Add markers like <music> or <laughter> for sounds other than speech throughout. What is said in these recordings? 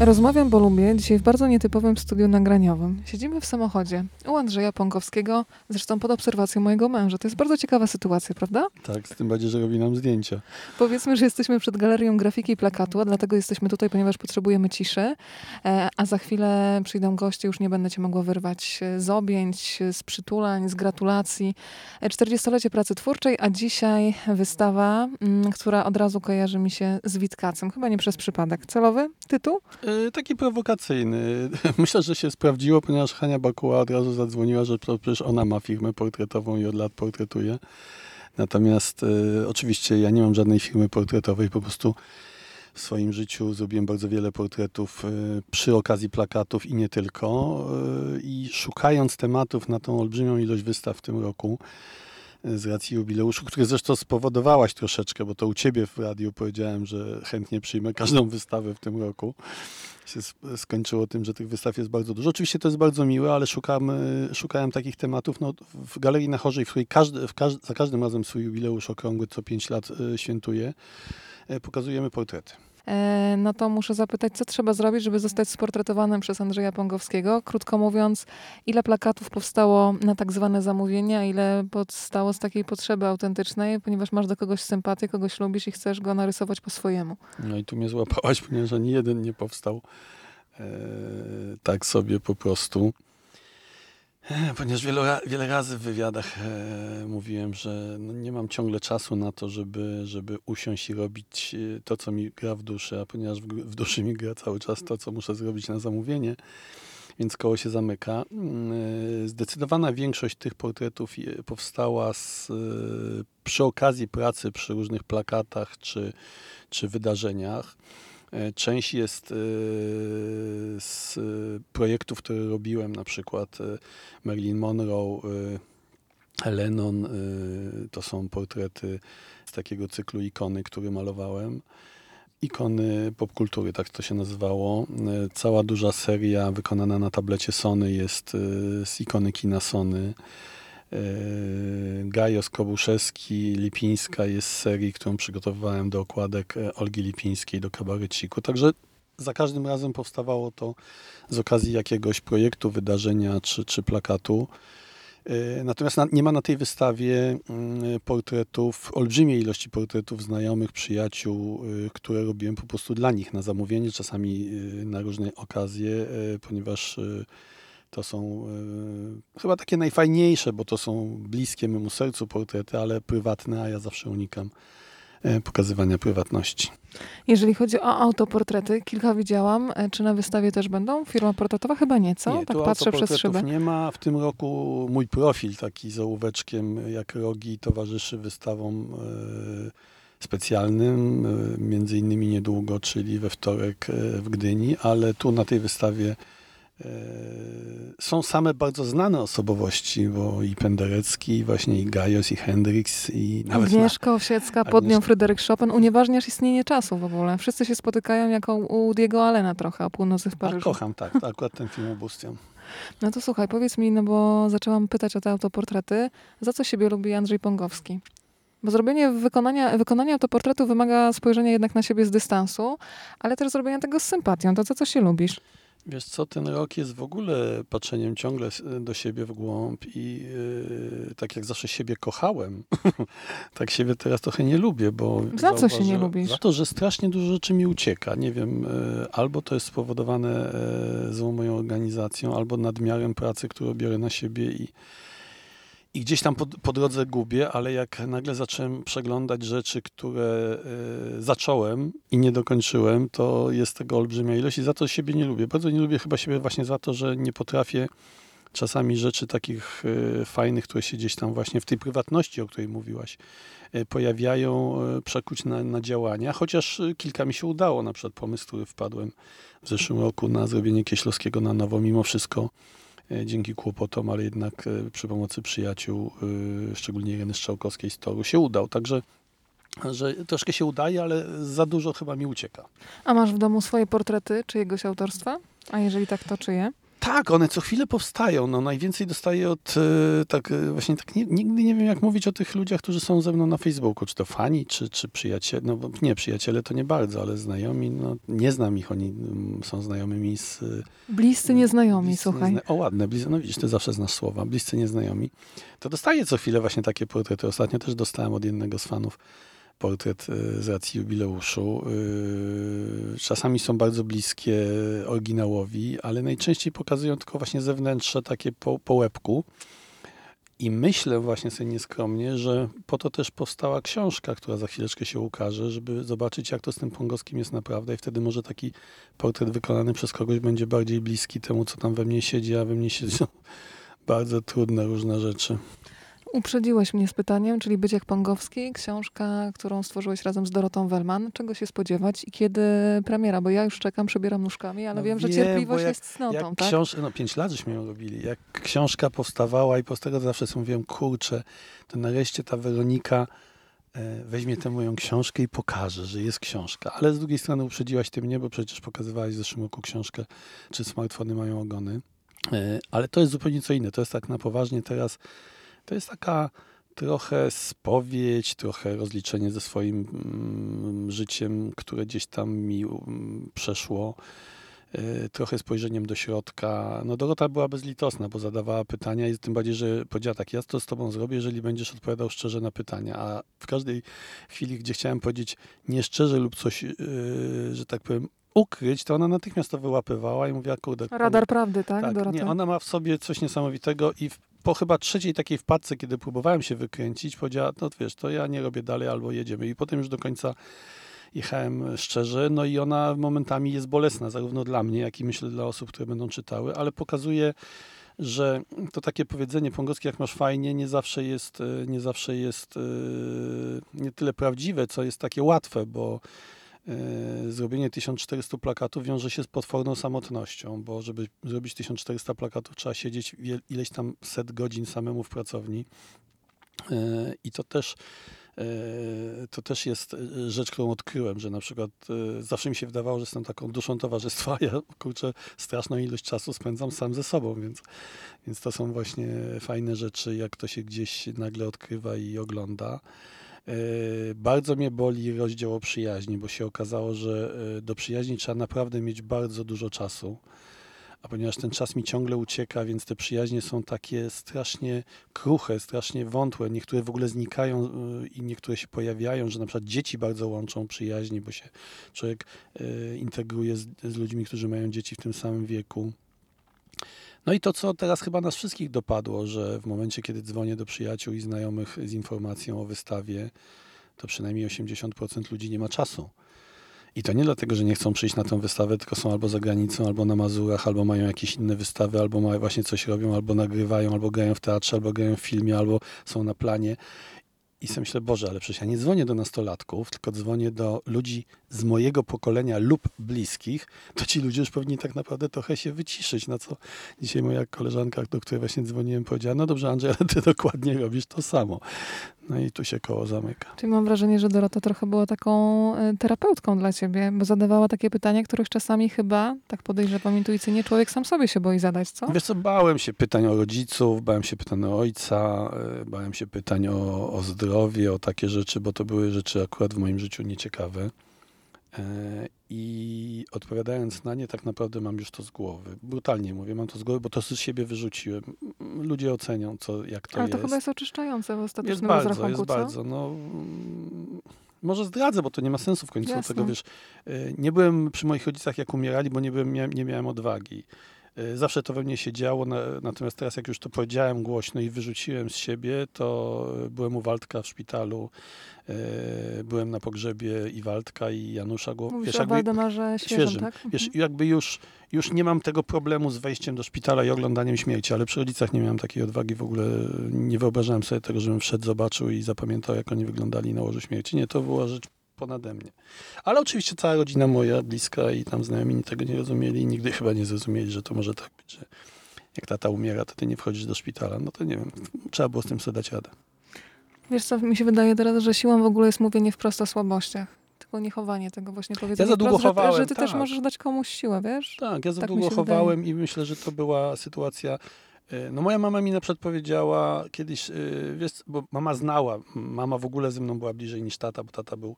Rozmawiam, bo lubię, dzisiaj w bardzo nietypowym studiu nagraniowym. Siedzimy w samochodzie u Andrzeja Pąkowskiego, zresztą pod obserwacją mojego męża. To jest bardzo ciekawa sytuacja, prawda? Tak, z tym bardziej, że robi nam zdjęcia. Powiedzmy, że jesteśmy przed galerią grafiki i plakatu, a dlatego jesteśmy tutaj, ponieważ potrzebujemy ciszy, e, a za chwilę przyjdą goście, już nie będę cię mogła wyrwać e, z objęć, z przytulań, z gratulacji. E, 40-lecie pracy twórczej, a dzisiaj wystawa, mm, która od razu kojarzy mi się z Witkacem. Chyba nie przez przypadek. Celowy tytuł? E, taki prowokacyjny. <laughs> Myślę, że się sprawdziło, ponieważ Hania Bakuła od razu zadzwoniła, że przecież ona ma firmę portretową i od lat portretuje. Natomiast e, oczywiście ja nie mam żadnej firmy portretowej, po prostu w swoim życiu zrobiłem bardzo wiele portretów e, przy okazji plakatów i nie tylko. I szukając tematów na tą olbrzymią ilość wystaw w tym roku, z racji jubileuszu, który zresztą spowodowałaś troszeczkę, bo to u ciebie w radiu powiedziałem, że chętnie przyjmę każdą wystawę w tym roku. Się sk- skończyło tym, że tych wystaw jest bardzo dużo. Oczywiście to jest bardzo miłe, ale szukam, e, szukałem takich tematów no, w Galerii na Chorzej, w której każdy, w każ- za każdym razem swój jubileusz okrągły co 5 lat e, świętuje, e, pokazujemy portrety. E, no to muszę zapytać, co trzeba zrobić, żeby zostać sportretowanym przez Andrzeja Pągowskiego? Krótko mówiąc, ile plakatów powstało na tak zwane zamówienia, ile powstało z takiej potrzeby autentycznej, ponieważ masz do kogoś sympatię, kogoś lubisz i chcesz go narysować po swojemu. No i tu mnie złapałaś, <laughs> ponieważ ani jeden nie powstał e, tak sobie po prostu. Ponieważ wiele, wiele razy w wywiadach e, mówiłem, że no nie mam ciągle czasu na to, żeby, żeby usiąść i robić e, to, co mi gra w duszy, a ponieważ w, w duszy mi gra cały czas to, co muszę zrobić na zamówienie, więc koło się zamyka. Mm, e, Zdecydowana większość tych portretów e, powstała z, e, przy okazji pracy przy różnych plakatach czy, czy wydarzeniach. E, Część jest e, z projektów, które robiłem, na przykład e, Marilyn Monroe, Lennon. To są portrety z takiego cyklu ikony, który malowałem. Ikony popkultury, tak to się nazywało. Cała duża seria wykonana na tablecie Sony jest z ikony kina Sony. E, Gajos Kobuszewski, Lipińska jest serii, którą przygotowywałem do okładek e, Olgi Lipińskiej do kabareciku. Także za każdym razem powstawało to z okazji jakiegoś projektu, wydarzenia czy, czy plakatu. E, Natomiast na, nie ma na tej wystawie mm, portretów, olbrzymiej ilości portretów znajomych, przyjaciół, które robiłem po prostu dla nich na zamówienie, czasami na różne okazje, ponieważ to są y, chyba takie najfajniejsze, bo to są bliskie memu sercu portrety, ale prywatne, a ja zawsze unikam y, pokazywania prywatności. Jeżeli chodzi o autoportrety, kilka widziałam. E, Czy na wystawie też będą? Firma portretowa? Chyba nie, co? Nie, tak patrzę przez szybę. nie ma. W tym roku mój profil taki z ołóweczkiem jak rogi towarzyszy wystawom e, specjalnym, e, między innymi niedługo, czyli we wtorek e, w Gdyni, ale tu na tej wystawie e, są same bardzo znane osobowości, bo i Penderecki, i właśnie i Gajos, i Hendrix, i nawet na, Agnieszka Owsiecka pod nią Agnieszka. Fryderyk Chopin unieważniasz istnienie czasu w ogóle. Wszyscy się spotykają jako u Diego Allena trochę o północy w a, Paryżu. kocham, tak, to akurat ten film obustiam. <laughs> No to słuchaj, powiedz mi, no bo zaczęłam pytać o te autoportrety. Za co siebie lubi Andrzej Pągowski? Bo zrobienie wykonania, wykonania autoportretu wymaga spojrzenia jednak na siebie z dystansu, ale też zrobienia tego z sympatią. To za co się lubisz? Wiesz co, ten rok jest w ogóle patrzeniem ciągle s- do siebie w głąb i yy, tak jak zawsze siebie kochałem, <laughs> tak siebie teraz trochę nie lubię, bo... Za co się nie lubisz? Za to, że strasznie dużo rzeczy mi ucieka. Nie wiem, yy, albo to jest spowodowane yy, złą moją organizacją, albo nadmiarem pracy, którą biorę na siebie i, i gdzieś tam po, po drodze gubię, ale jak nagle zacząłem przeglądać rzeczy, które y, zacząłem i nie dokończyłem, to jest tego olbrzymia ilość i za to siebie nie lubię. Bardzo nie lubię chyba siebie właśnie za to, że nie potrafię czasami rzeczy takich y, fajnych, które się gdzieś tam właśnie w tej prywatności, o której mówiłaś, y, pojawiają, przekuć na, na działania, chociaż kilka mi się udało, na przykład pomysł, który wpadłem w zeszłym roku na zrobienie Kieślowskiego na nowo, mimo wszystko dzięki kłopotom, ale jednak e, przy pomocy przyjaciół, e, szczególnie Ireny Strzałkowskiej z Toru, się udał. Także że troszkę się udaje, ale za dużo chyba mi ucieka. A masz w domu swoje portrety czyjegoś autorstwa? A jeżeli tak, to czyje? Tak, one co chwilę powstają. No, najwięcej dostaję od e, tak e, właśnie tak nie, nigdy nie wiem jak mówić o tych ludziach, którzy są ze mną na Facebooku, czy to fani, czy, czy przyjaciele. No nie, przyjaciele to nie bardzo, ale znajomi, no nie znam ich, oni mm, są znajomymi z... e, Bliscy nieznajomi, bliscy słuchaj. niezna- O ładne, bliscy, no widzisz, ty zawsze znasz słowa, bliscy nieznajomi. To dostaję co chwilę właśnie takie portrety. Ostatnio też dostałem od jednego z fanów portret z racji jubileuszu. E, Czasami są bardzo bliskie oryginałowi, ale najczęściej pokazują tylko właśnie zewnętrzne takie po, po łebku. I myślę właśnie sobie nieskromnie, że po to też powstała książka, która za chwileczkę się ukaże, żeby zobaczyć, jak to z tym Pongowskim jest naprawdę i wtedy może taki portret wykonany przez kogoś będzie bardziej bliski temu, co tam we mnie siedzi, a we mnie siedzą <laughs> bardzo trudne różne rzeczy. Uprzedziłeś mnie z pytaniem, czyli Być jak Pongowski, książka, którą stworzyłeś razem z Dorotą Wellman. Czego się spodziewać i kiedy premiera? Bo ja już czekam, przebieram nóżkami, ale No wiem, że cierpliwość jak- jest cnotą, Jak tak? książ... No pięć lat żeśmy ją robili. Jak książka powstawała i po tego zawsze sobie mówiłem, kurczę, to nareszcie ta Weronika e, weźmie tę moją książkę i pokaże, że jest książka. Ale z drugiej strony uprzedziłaś ty mnie, bo przecież pokazywałaś w zeszłym roku książkę, czy smartfony mają ogony. E, Ale to jest zupełnie co inne. To jest tak na poważnie teraz. To jest taka trochę spowiedź, trochę rozliczenie ze swoim mm, życiem, które gdzieś tam mi mm, przeszło. E, Trochę spojrzeniem do środka. No Dorota była bezlitosna, bo zadawała pytania i tym bardziej, że powiedziała tak, ja to z tobą zrobię, jeżeli będziesz odpowiadał szczerze na pytania. A w każdej chwili, gdzie chciałem powiedzieć nieszczerze lub coś, e, że tak powiem, ukryć, to ona natychmiast to wyłapywała i mówiła, kurde, Radar prawdy, tak, tak, Dorota? nie, ona ma w sobie coś niesamowitego i w, po chyba trzeciej takiej wpadce, kiedy próbowałem się wykręcić, powiedziała, no wiesz, to ja nie robię dalej albo jedziemy. I potem już do końca jechałem szczerze, no i ona momentami jest bolesna, zarówno dla mnie, jak i myślę dla osób, które będą czytały, ale pokazuje, że to takie powiedzenie pongowskie, jak masz fajnie, nie zawsze jest, e, nie zawsze jest e, nie tyle prawdziwe, co jest takie łatwe, bo zrobienie 1400 plakatów wiąże się z potworną samotnością, bo żeby zrobić 1400 plakatów trzeba siedzieć ileś tam set godzin samemu w pracowni. E, I to też, e, to też jest e, rzecz, którą odkryłem, że na przykład e, zawsze mi się wydawało, że jestem taką duszą towarzystwa, ja kurczę straszną ilość czasu spędzam sam ze sobą, więc, więc to są właśnie fajne rzeczy, jak to się gdzieś nagle odkrywa i ogląda. E, Bardzo mnie boli rozdział o przyjaźni, bo się okazało, że e, do przyjaźni trzeba naprawdę mieć bardzo dużo czasu. A ponieważ ten czas mi ciągle ucieka, więc te przyjaźnie są takie strasznie kruche, strasznie wątłe. Niektóre w ogóle znikają y, i niektóre się pojawiają, że na przykład dzieci bardzo łączą przyjaźni, bo się człowiek integruje z, z ludźmi, którzy mają dzieci w tym samym wieku. No i to, co teraz chyba nas wszystkich dopadło, że w momencie, kiedy dzwonię do przyjaciół i znajomych z informacją o wystawie, to przynajmniej 80% ludzi nie ma czasu. I to nie dlatego, że nie chcą przyjść na tę wystawę, tylko są albo za granicą, albo na Mazurach, albo mają jakieś inne wystawy, albo właśnie coś robią, albo nagrywają, albo grają w teatrze, albo grają w filmie, albo są na planie. I sobie myślę, Boże, ale przecież ja nie dzwonię do nastolatków, tylko dzwonię do ludzi z mojego pokolenia lub bliskich, to ci ludzie już powinni tak naprawdę trochę się wyciszyć, na co dzisiaj moja koleżanka, do której właśnie dzwoniłem, powiedziała, no dobrze Andrzej, ale ty dokładnie robisz to samo. No i tu się koło zamyka. Czyli mam wrażenie, że Dorota trochę była taką e, terapeutką dla ciebie, bo zadawała takie pytania, których czasami chyba, tak podejrzewam intuicyjnie, człowiek sam sobie się boi zadać, co? Wiesz co, bałem się pytań o rodziców, bałem się pytań o ojca, e, bałem się pytań o, o zdrowie, o takie rzeczy, bo to były rzeczy akurat w moim życiu nieciekawe. E, I odpowiadając na nie, tak naprawdę mam już to z głowy. Brutalnie mówię, mam to z głowy, bo to z siebie wyrzuciłem. Ludzie ocenią, co, jak to Ale jest. to chyba jest oczyszczające w jest ostatecznym bardzo, rozrachunku, jest co? bardzo. No, mm, może zdradzę, bo to nie ma sensu w końcu Jasne. tego, wiesz. e, Nie byłem przy moich rodzicach, jak umierali, bo nie, byłem, nie miałem odwagi. E, Zawsze to we mnie się działo, na, natomiast teraz jak już to powiedziałem głośno i wyrzuciłem z siebie, to e, byłem u Waldka w szpitalu, e, byłem na pogrzebie i Waldka i Janusza. Gło- Mówisz wiesz, jakby- Waldemarze Świeżym, świeżym. tak? Wiesz, Mhm. jakby już, już nie mam tego problemu z wejściem do szpitala i oglądaniem śmierci, ale przy rodzicach nie miałem takiej odwagi w ogóle. Nie wyobrażałem sobie tego, żebym wszedł, zobaczył i zapamiętał, jak oni wyglądali na łożu śmierci. Nie, to była rzecz ponade mnie. Ale oczywiście cała rodzina moja, bliska i tam znajomi tego nie rozumieli i nigdy chyba nie zrozumieli, że to może tak być, że jak tata umiera, to ty nie wchodzisz do szpitala. No to nie wiem, trzeba było z tym sobie dać radę. Wiesz co, mi się wydaje teraz, że siłą w ogóle jest mówienie wprost o słabościach. tylko niechowanie tego właśnie powiedzenia. za długo wprost, że, chowałem, że ty też tak. możesz dać komuś siłę, wiesz? Tak, ja za Tak długo chowałem i myślę, że to była sytuacja. E, No moja mama mi na przykład powiedziała kiedyś, e, wiesz, bo mama znała, mama w ogóle ze mną była bliżej niż tata, bo tata był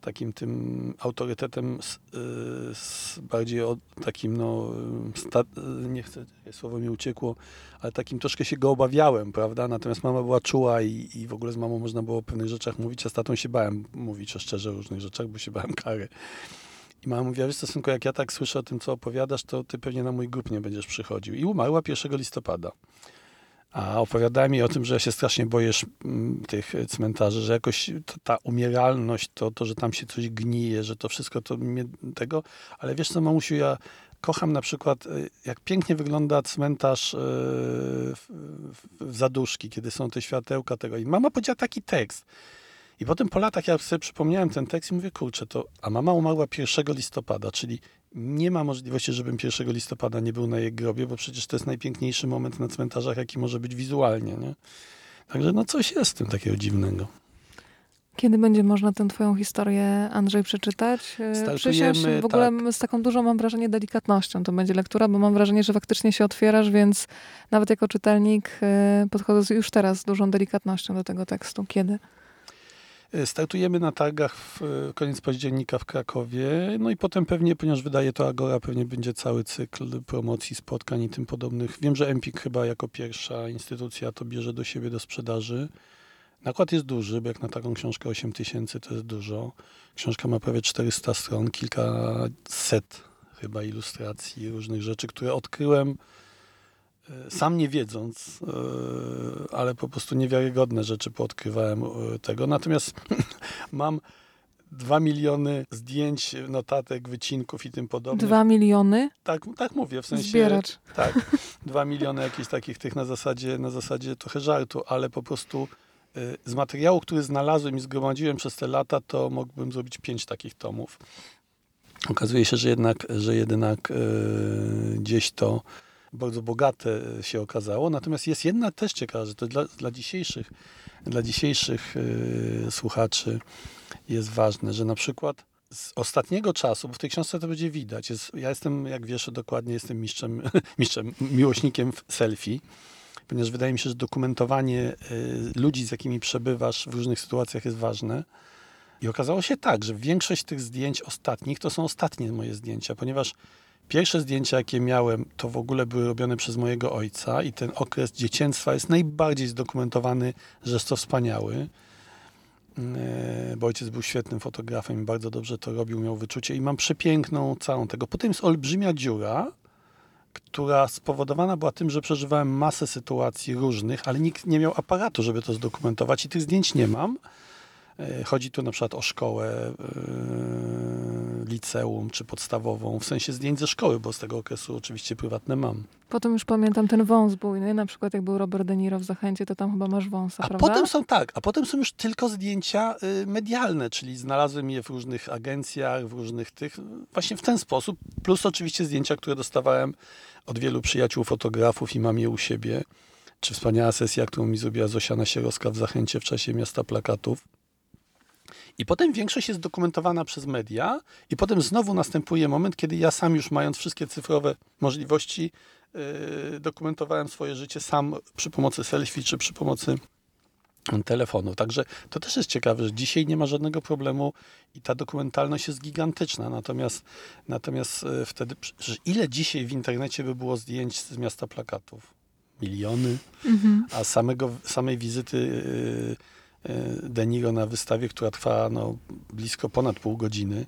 takim tym autorytetem s- e, s- bardziej od, takim no, sta, e, nie chcę, słowo mi uciekło, ale takim troszkę się go obawiałem, prawda? Natomiast mama była czuła i, i w ogóle z mamą można było o pewnych rzeczach mówić, a z tatą się bałem mówić o szczerze różnych rzeczach, bo się bałem kary. I mama mówiła, wiesz, synku, jak ja tak słyszę o tym, co opowiadasz, to ty pewnie na mój grób nie będziesz przychodził. I umarła 1 listopada. A opowiadałem jej o tym, że ja się strasznie boję mm, tych cmentarzy, że jakoś ta umieralność, to, to, że tam się coś gnije, że to wszystko to mnie tego. Ale wiesz co, mamusiu, ja kocham na przykład, y, jak pięknie wygląda cmentarz y, w, w, w Zaduszki, kiedy są te światełka tego. I mama powiedziała taki tekst. I potem po latach ja sobie przypomniałem ten tekst i mówię, kurczę, to, a mama umarła 1 listopada, czyli nie ma możliwości, żebym 1 listopada nie był na jej grobie, bo przecież to jest najpiękniejszy moment na cmentarzach, jaki może być wizualnie, nie? Także no coś jest w tym takiego dziwnego. Kiedy będzie można tę twoją historię, Andrzej, przeczytać? E, Przysiąść w ogóle tak. z taką dużą, mam wrażenie, delikatnością to będzie lektura, bo mam wrażenie, że faktycznie się otwierasz, więc nawet jako czytelnik e, podchodzę już teraz z dużą delikatnością do tego tekstu. Kiedy? E, Startujemy na targach w e, koniec października w Krakowie, no i potem pewnie, ponieważ wydaje to Agora, pewnie będzie cały cykl promocji, spotkań i tym podobnych. Wiem, że Empik chyba jako pierwsza instytucja to bierze do siebie do sprzedaży. Nakład jest duży, bo jak na taką książkę 8 tysięcy to jest dużo. Książka ma prawie 400 stron, kilkaset chyba ilustracji, różnych rzeczy, które odkryłem sam nie wiedząc, e, ale po prostu niewiarygodne rzeczy poodkrywałem e, tego. Natomiast <laughs> mam dwa miliony zdjęć, notatek, wycinków i tym podobnych. Dwa miliony? Tak, tak mówię, w sensie... Zbieracz. Tak, <laughs> dwa miliony jakichś takich tych na zasadzie, na zasadzie trochę żartu, ale po prostu z materiału, który znalazłem i zgromadziłem przez te lata, to mógłbym zrobić pięć takich tomów. Okazuje się, że jednak, że jednak gdzieś to bardzo bogate się okazało. Natomiast jest jedna też ciekawa, że to dla, dla dzisiejszych, dla dzisiejszych y, słuchaczy jest ważne, że na przykład z ostatniego czasu, bo w tej książce to będzie widać, jest, ja jestem, jak wiesz, dokładnie jestem mistrzem, <laughs> mistrzem miłośnikiem selfie, ponieważ wydaje mi się, że dokumentowanie y, ludzi, z jakimi przebywasz w różnych sytuacjach jest ważne. I okazało się tak, że większość tych zdjęć ostatnich to są ostatnie moje zdjęcia, ponieważ pierwsze zdjęcia, jakie miałem, to w ogóle były robione przez mojego ojca i ten okres dzieciństwa jest najbardziej zdokumentowany, że jest to wspaniały. E, Bo ojciec był świetnym fotografem i bardzo dobrze to robił, miał wyczucie i mam przepiękną całą tego. Potem jest olbrzymia dziura, która spowodowana była tym, że przeżywałem masę sytuacji różnych, ale nikt nie miał aparatu, żeby to zdokumentować i tych zdjęć nie mam. E, Chodzi tu na przykład o szkołę, e, liceum czy podstawową, w sensie zdjęć ze szkoły, bo z tego okresu oczywiście prywatne mam. Potem już pamiętam ten wąs bujny, na przykład jak był Robert De Niro w Zachęcie, to tam chyba masz wąsa, A prawda? potem są tak, a potem są już tylko zdjęcia y, medialne, czyli znalazłem je w różnych agencjach, w różnych tych, właśnie w ten sposób, plus oczywiście zdjęcia, które dostawałem od wielu przyjaciół fotografów i mam je u siebie, czy wspaniała sesja, którą mi zrobiła Zosia Nasierowska w Zachęcie w czasie Miasta Plakatów. I potem większość jest dokumentowana przez media i potem znowu następuje moment, kiedy ja sam już mając wszystkie cyfrowe możliwości, yy, dokumentowałem swoje życie sam przy pomocy selfie czy przy pomocy telefonu. Także to też jest ciekawe, że dzisiaj nie ma żadnego problemu i ta dokumentalność jest gigantyczna. Natomiast, natomiast e, wtedy, ile dzisiaj w internecie by było zdjęć z miasta plakatów? Miliony, Mhm. a samego, samej wizyty e, De Niro na wystawie, która trwa no, blisko ponad pół godziny,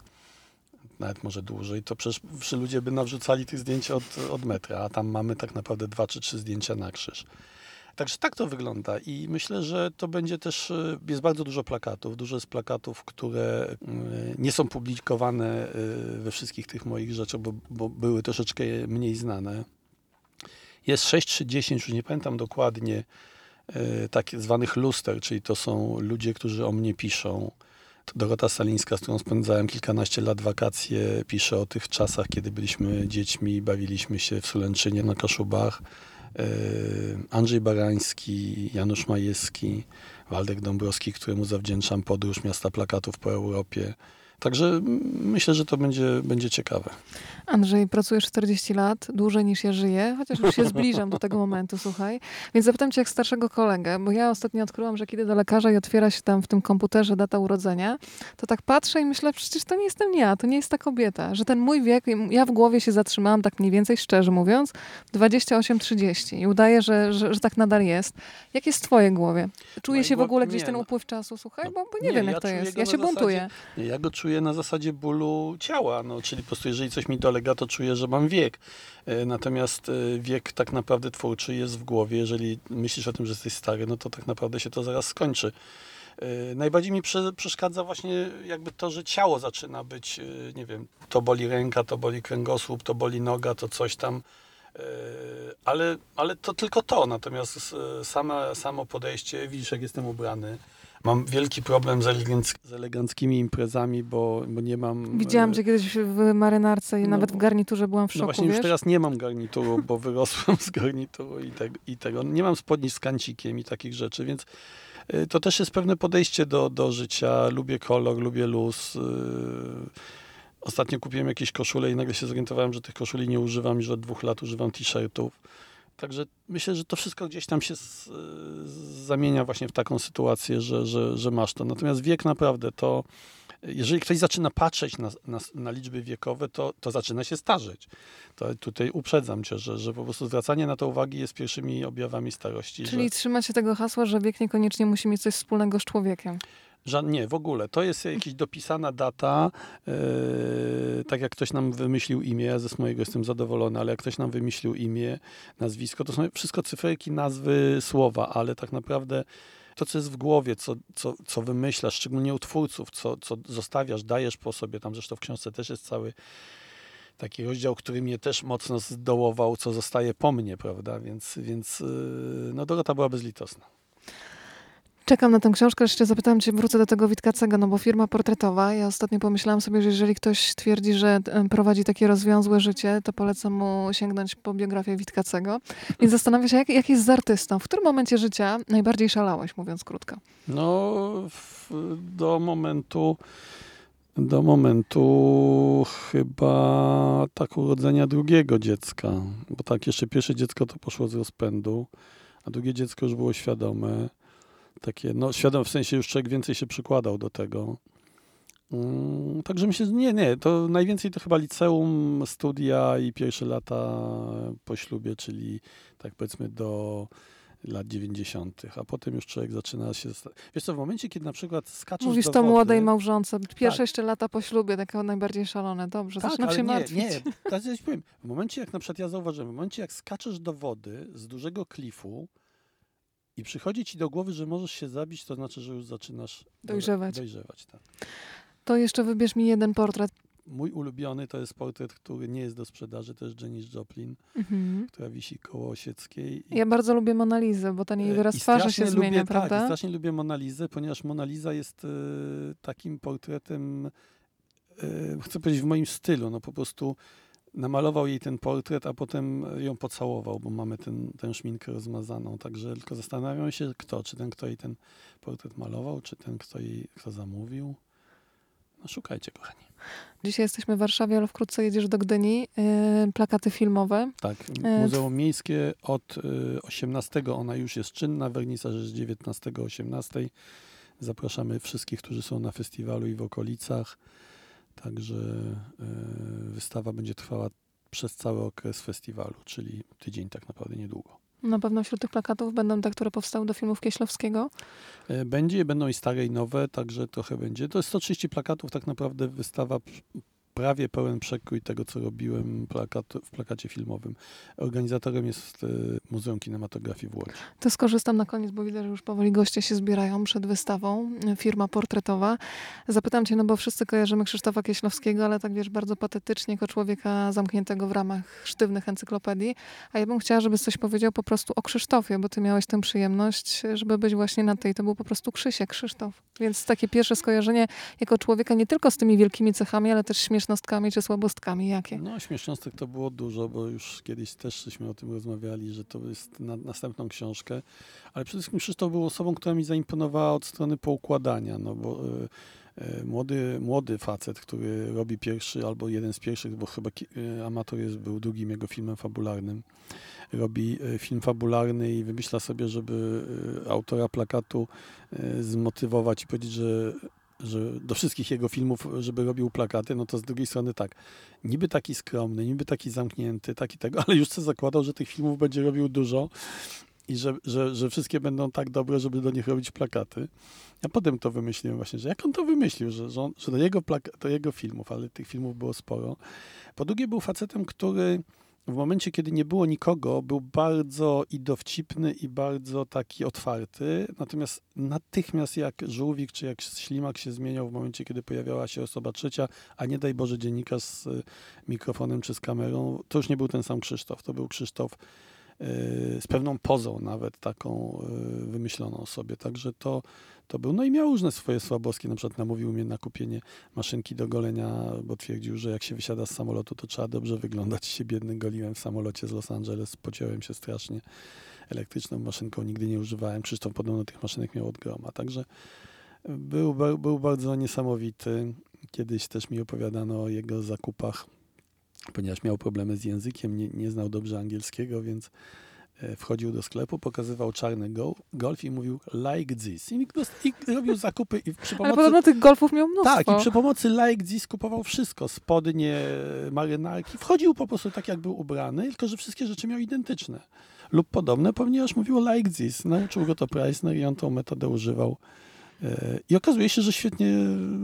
nawet może dłużej, to przecież wszyscy ludzie by nawrzucali tych zdjęć od, od metra, a tam mamy tak naprawdę dwa czy trzy zdjęcia na krzyż. Także tak to wygląda i myślę, że to będzie też, e, jest bardzo dużo plakatów, dużo jest plakatów, które e, nie są publikowane we wszystkich tych moich rzeczach, bo, bo były troszeczkę mniej znane. Jest 6 czy 10, już nie pamiętam dokładnie, tak zwanych luster, czyli to są ludzie, którzy o mnie piszą. Dorota Salińska, z którą spędzałem kilkanaście lat wakacje, pisze o tych czasach, kiedy byliśmy dziećmi, bawiliśmy się w Sulęczynie na Kaszubach. E, Andrzej Barański, Janusz Majewski, Waldek Dąbrowski, któremu zawdzięczam podróż miasta plakatów po Europie. Także myślę, że to będzie, będzie ciekawe. Andrzej, pracujesz 40 lat, dłużej niż ja żyję, chociaż już się <laughs> zbliżam do tego momentu, słuchaj. Więc zapytam cię jak starszego kolegę, bo ja ostatnio odkryłam, że kiedy do lekarza i otwiera się tam w tym komputerze data urodzenia, to tak patrzę i myślę, przecież to nie jestem ja, to nie jest ta kobieta. Że ten mój wiek, ja w głowie się zatrzymałam tak mniej więcej, szczerze mówiąc, 28-30 i udaję, że, że, że tak nadal jest. Jak jest w twojej głowie? Czuje Mojej się w ogóle gdzieś nie, ten no. upływ czasu, słuchaj? No, Bo, bo nie, nie, wiem ja jak to jest. Ja się zasadzie- buntuję. Nie, Ja go czuję na zasadzie bólu ciała, no, czyli po prostu jeżeli coś mi dolega, to czuję, że mam wiek. E, Natomiast e, wiek tak naprawdę twórczy jest w głowie. Jeżeli myślisz o tym, że jesteś stary, no to tak naprawdę się to zaraz skończy. E, Najbardziej mi prze, przeszkadza właśnie jakby to, że ciało zaczyna być, nie wiem, to boli ręka, to boli kręgosłup, to boli noga, to coś tam. Ale, ale to tylko to, natomiast same, samo podejście, widzisz jak jestem ubrany, Mam wielki problem z, eleganck- z eleganckimi imprezami, bo, bo nie mam. Widziałam e, cię kiedyś w marynarce i no, nawet w garniturze byłam w No szoku, właśnie już wiesz? teraz nie mam garnituru, bo wyrosłem z garnituru i, te, i tego. Nie mam spodni z kancikiem i takich rzeczy, więc y, to też jest pewne podejście do, do życia. Lubię kolor, lubię luz. y. Ostatnio kupiłem jakieś koszule i nagle się zorientowałem, że tych koszuli nie używam i że od dwóch lat używam t-shirtów. Także myślę, że to wszystko gdzieś tam się z, z, zamienia właśnie w taką sytuację, że, że, że masz to. Natomiast wiek naprawdę to, jeżeli ktoś zaczyna patrzeć na, na, na liczby wiekowe, to, to zaczyna się starzeć. To tutaj uprzedzam cię, że, że po prostu zwracanie na to uwagi jest pierwszymi objawami starości. Czyli że, trzyma się tego hasła, że wiek niekoniecznie musi mieć coś wspólnego z człowiekiem. Nie, w ogóle. To jest jakaś dopisana data, yy, tak jak ktoś nam wymyślił imię, ja ze mojego jestem zadowolony, ale jak ktoś nam wymyślił imię, nazwisko, to są wszystko cyferki, nazwy, słowa, ale tak naprawdę to, co jest w głowie, co, co, co wymyślasz, szczególnie u twórców, co, co zostawiasz, dajesz po sobie, tam zresztą w książce też jest cały taki rozdział, który mnie też mocno zdołował, co zostaje po mnie, prawda, więc, więc yy, no Dorota była bezlitosna. Czekam na tę książkę, jeszcze zapytałam cię, wrócę do tego Witkacego, no bo firma portretowa, ja ostatnio pomyślałam sobie, że jeżeli ktoś twierdzi, że e, prowadzi takie rozwiązłe życie, to polecam mu sięgnąć po biografię Witkacego. Więc zastanawiam się, jak, jak jest z artystą? W którym momencie życia najbardziej szalałeś, mówiąc krótko? No, w, do momentu, do momentu chyba tak urodzenia drugiego dziecka. Bo tak, jeszcze pierwsze dziecko to poszło z rozpędu, a drugie dziecko już było świadome. Takie, no świadome w sensie już człowiek więcej się przykładał do tego. Mm, Także myślę, że nie, nie, to najwięcej to chyba liceum, studia i pierwsze lata po ślubie, czyli tak powiedzmy do lat 90., a potem już człowiek zaczyna się. Wiesz co, w momencie, kiedy na przykład skaczesz Mówisz do to wody, młodej małżonce, pierwsze Tak. jeszcze lata po ślubie, takie najbardziej szalone. Dobrze, tak, zaczynam się nie, martwić. nie, <laughs> teraz ja ci powiem. W momencie, jak na przykład ja zauważyłem, w momencie, jak skaczesz do wody z dużego klifu i przychodzi ci do głowy, że możesz się zabić, to znaczy, że już zaczynasz Dojrzewać. dojrzewać tak. To jeszcze wybierz mi jeden portret. Mój ulubiony to jest portret, który nie jest do sprzedaży, to jest Janis Joplin, Mhm. która wisi koło Osieckiej. Ja bardzo lubię Monalizę, bo ten jej E, wyraz twarzy się strasznie zmienia, lubię, Tak, prawda? i strasznie lubię Monalizę, ponieważ Monaliza jest e, takim portretem, e, chcę powiedzieć, w moim stylu. No po prostu namalował jej ten portret, a potem ją pocałował, bo mamy ten, tę szminkę rozmazaną. Także tylko zastanawiam się, kto, czy ten, kto jej ten portret malował, czy ten, kto jej kto zamówił. No szukajcie, kochani. Dzisiaj jesteśmy w Warszawie, ale wkrótce jedziesz do Gdyni. Yy, plakaty filmowe. Tak, E, Muzeum Miejskie od y, 18 ona już jest czynna, wernisaż jest 19 o 18. Zapraszamy wszystkich, którzy są na festiwalu i w okolicach. Także y, wystawa będzie trwała przez cały okres festiwalu, czyli tydzień tak naprawdę niedługo. Na pewno wśród tych plakatów będą te, które powstały do filmów Kieślowskiego. E, Będzie, będą i stare i nowe, także trochę będzie. To jest 130 plakatów, tak naprawdę wystawa prawie pełen przekrój tego, co robiłem plakat, w plakacie filmowym. Organizatorem jest e, Muzeum Kinematografii w Łodzi. To skorzystam na koniec, bo widzę, że już powoli goście się zbierają przed wystawą. Yy, Firma portretowa. Zapytam cię, no bo wszyscy kojarzymy Krzysztofa Kieślowskiego, ale tak wiesz, bardzo patetycznie, jako człowieka zamkniętego w ramach sztywnych encyklopedii. A ja bym chciała, żebyś coś powiedział po prostu o Krzysztofie, bo ty miałeś tę przyjemność, żeby być właśnie na tej. To był po prostu Krzysiek, Krzysztof. Więc takie pierwsze skojarzenie jako człowieka nie tylko z tymi wielkimi cechami, ale też śmiesznostkami czy słabostkami. Jakie? No, śmiesznostek to było dużo, bo już kiedyś też żeśmy o tym rozmawiali, że to jest na następną książkę. Ale przede wszystkim Krzysztof był osobą, która mi zaimponowała od strony poukładania, no bo e, młody, młody facet, który robi pierwszy albo jeden z pierwszych, bo chyba e, Amator jest, był drugim jego filmem fabularnym. Robi e, film fabularny i wymyśla sobie, żeby e, autora plakatu e, zmotywować i powiedzieć, że że do wszystkich jego filmów, żeby robił plakaty, no to z drugiej strony tak, niby taki skromny, niby taki zamknięty, taki tego, ale już sobie zakładał, że tych filmów będzie robił dużo i że, że, że wszystkie będą tak dobre, żeby do nich robić plakaty. Ja potem to wymyśliłem właśnie, że jak on to wymyślił, że, że, on, że do, jego plaka- do jego filmów, ale tych filmów było sporo. Po drugie był facetem, który w momencie, kiedy nie było nikogo, był bardzo i dowcipny, i bardzo taki otwarty. Natomiast natychmiast jak żółwik czy jak ślimak się zmieniał w momencie, kiedy pojawiała się osoba trzecia, a nie daj Boże dziennikarz z mikrofonem czy z kamerą, to już nie był ten sam Krzysztof. To był Krzysztof z pewną pozą nawet taką y, wymyśloną sobie. Także to, to był. No i miał różne swoje słabostki. Na przykład namówił mnie na kupienie maszynki do golenia, bo twierdził, że jak się wysiada z samolotu, to trzeba dobrze wyglądać. Się biedny goliłem w samolocie z Los Angeles, pociąłem się strasznie. Elektryczną maszynką nigdy nie używałem. Krzysztof podobno tych maszynek miał od groma. Także był, był bardzo niesamowity. Kiedyś też mi opowiadano o jego zakupach, ponieważ miał problemy z językiem, nie, nie znał dobrze angielskiego, więc e, wchodził do sklepu, pokazywał czarny go, golf i mówił like this. I, i robił zakupy i przy Ale pomocy... podobno tych golfów miał mnóstwo. Tak, i przy pomocy like this kupował wszystko. Spodnie, marynarki. Wchodził po prostu tak, jak był ubrany, tylko że wszystkie rzeczy miał identyczne. Lub podobne, ponieważ mówił like this. Nauczył go to Preissner i on tą metodę używał. E, I okazuje się, że świetnie,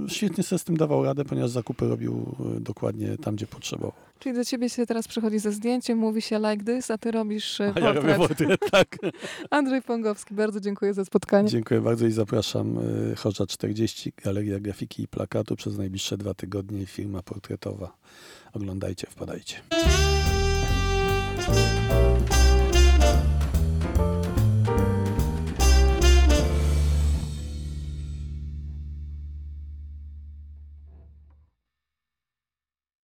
świetnie sobie z tym dawał radę, ponieważ zakupy robił e, dokładnie tam, gdzie potrzebował. Czyli do ciebie się teraz przychodzi ze zdjęciem, mówi się like this, a ty robisz e, A ja robię portret. portret, tak. <laughs> Andrzej Pongowski, bardzo dziękuję za spotkanie. Dziękuję bardzo i zapraszam. Chorza 40, Galeria Grafiki i Plakatu przez najbliższe dwa tygodnie. Firma portretowa. Oglądajcie, wpadajcie.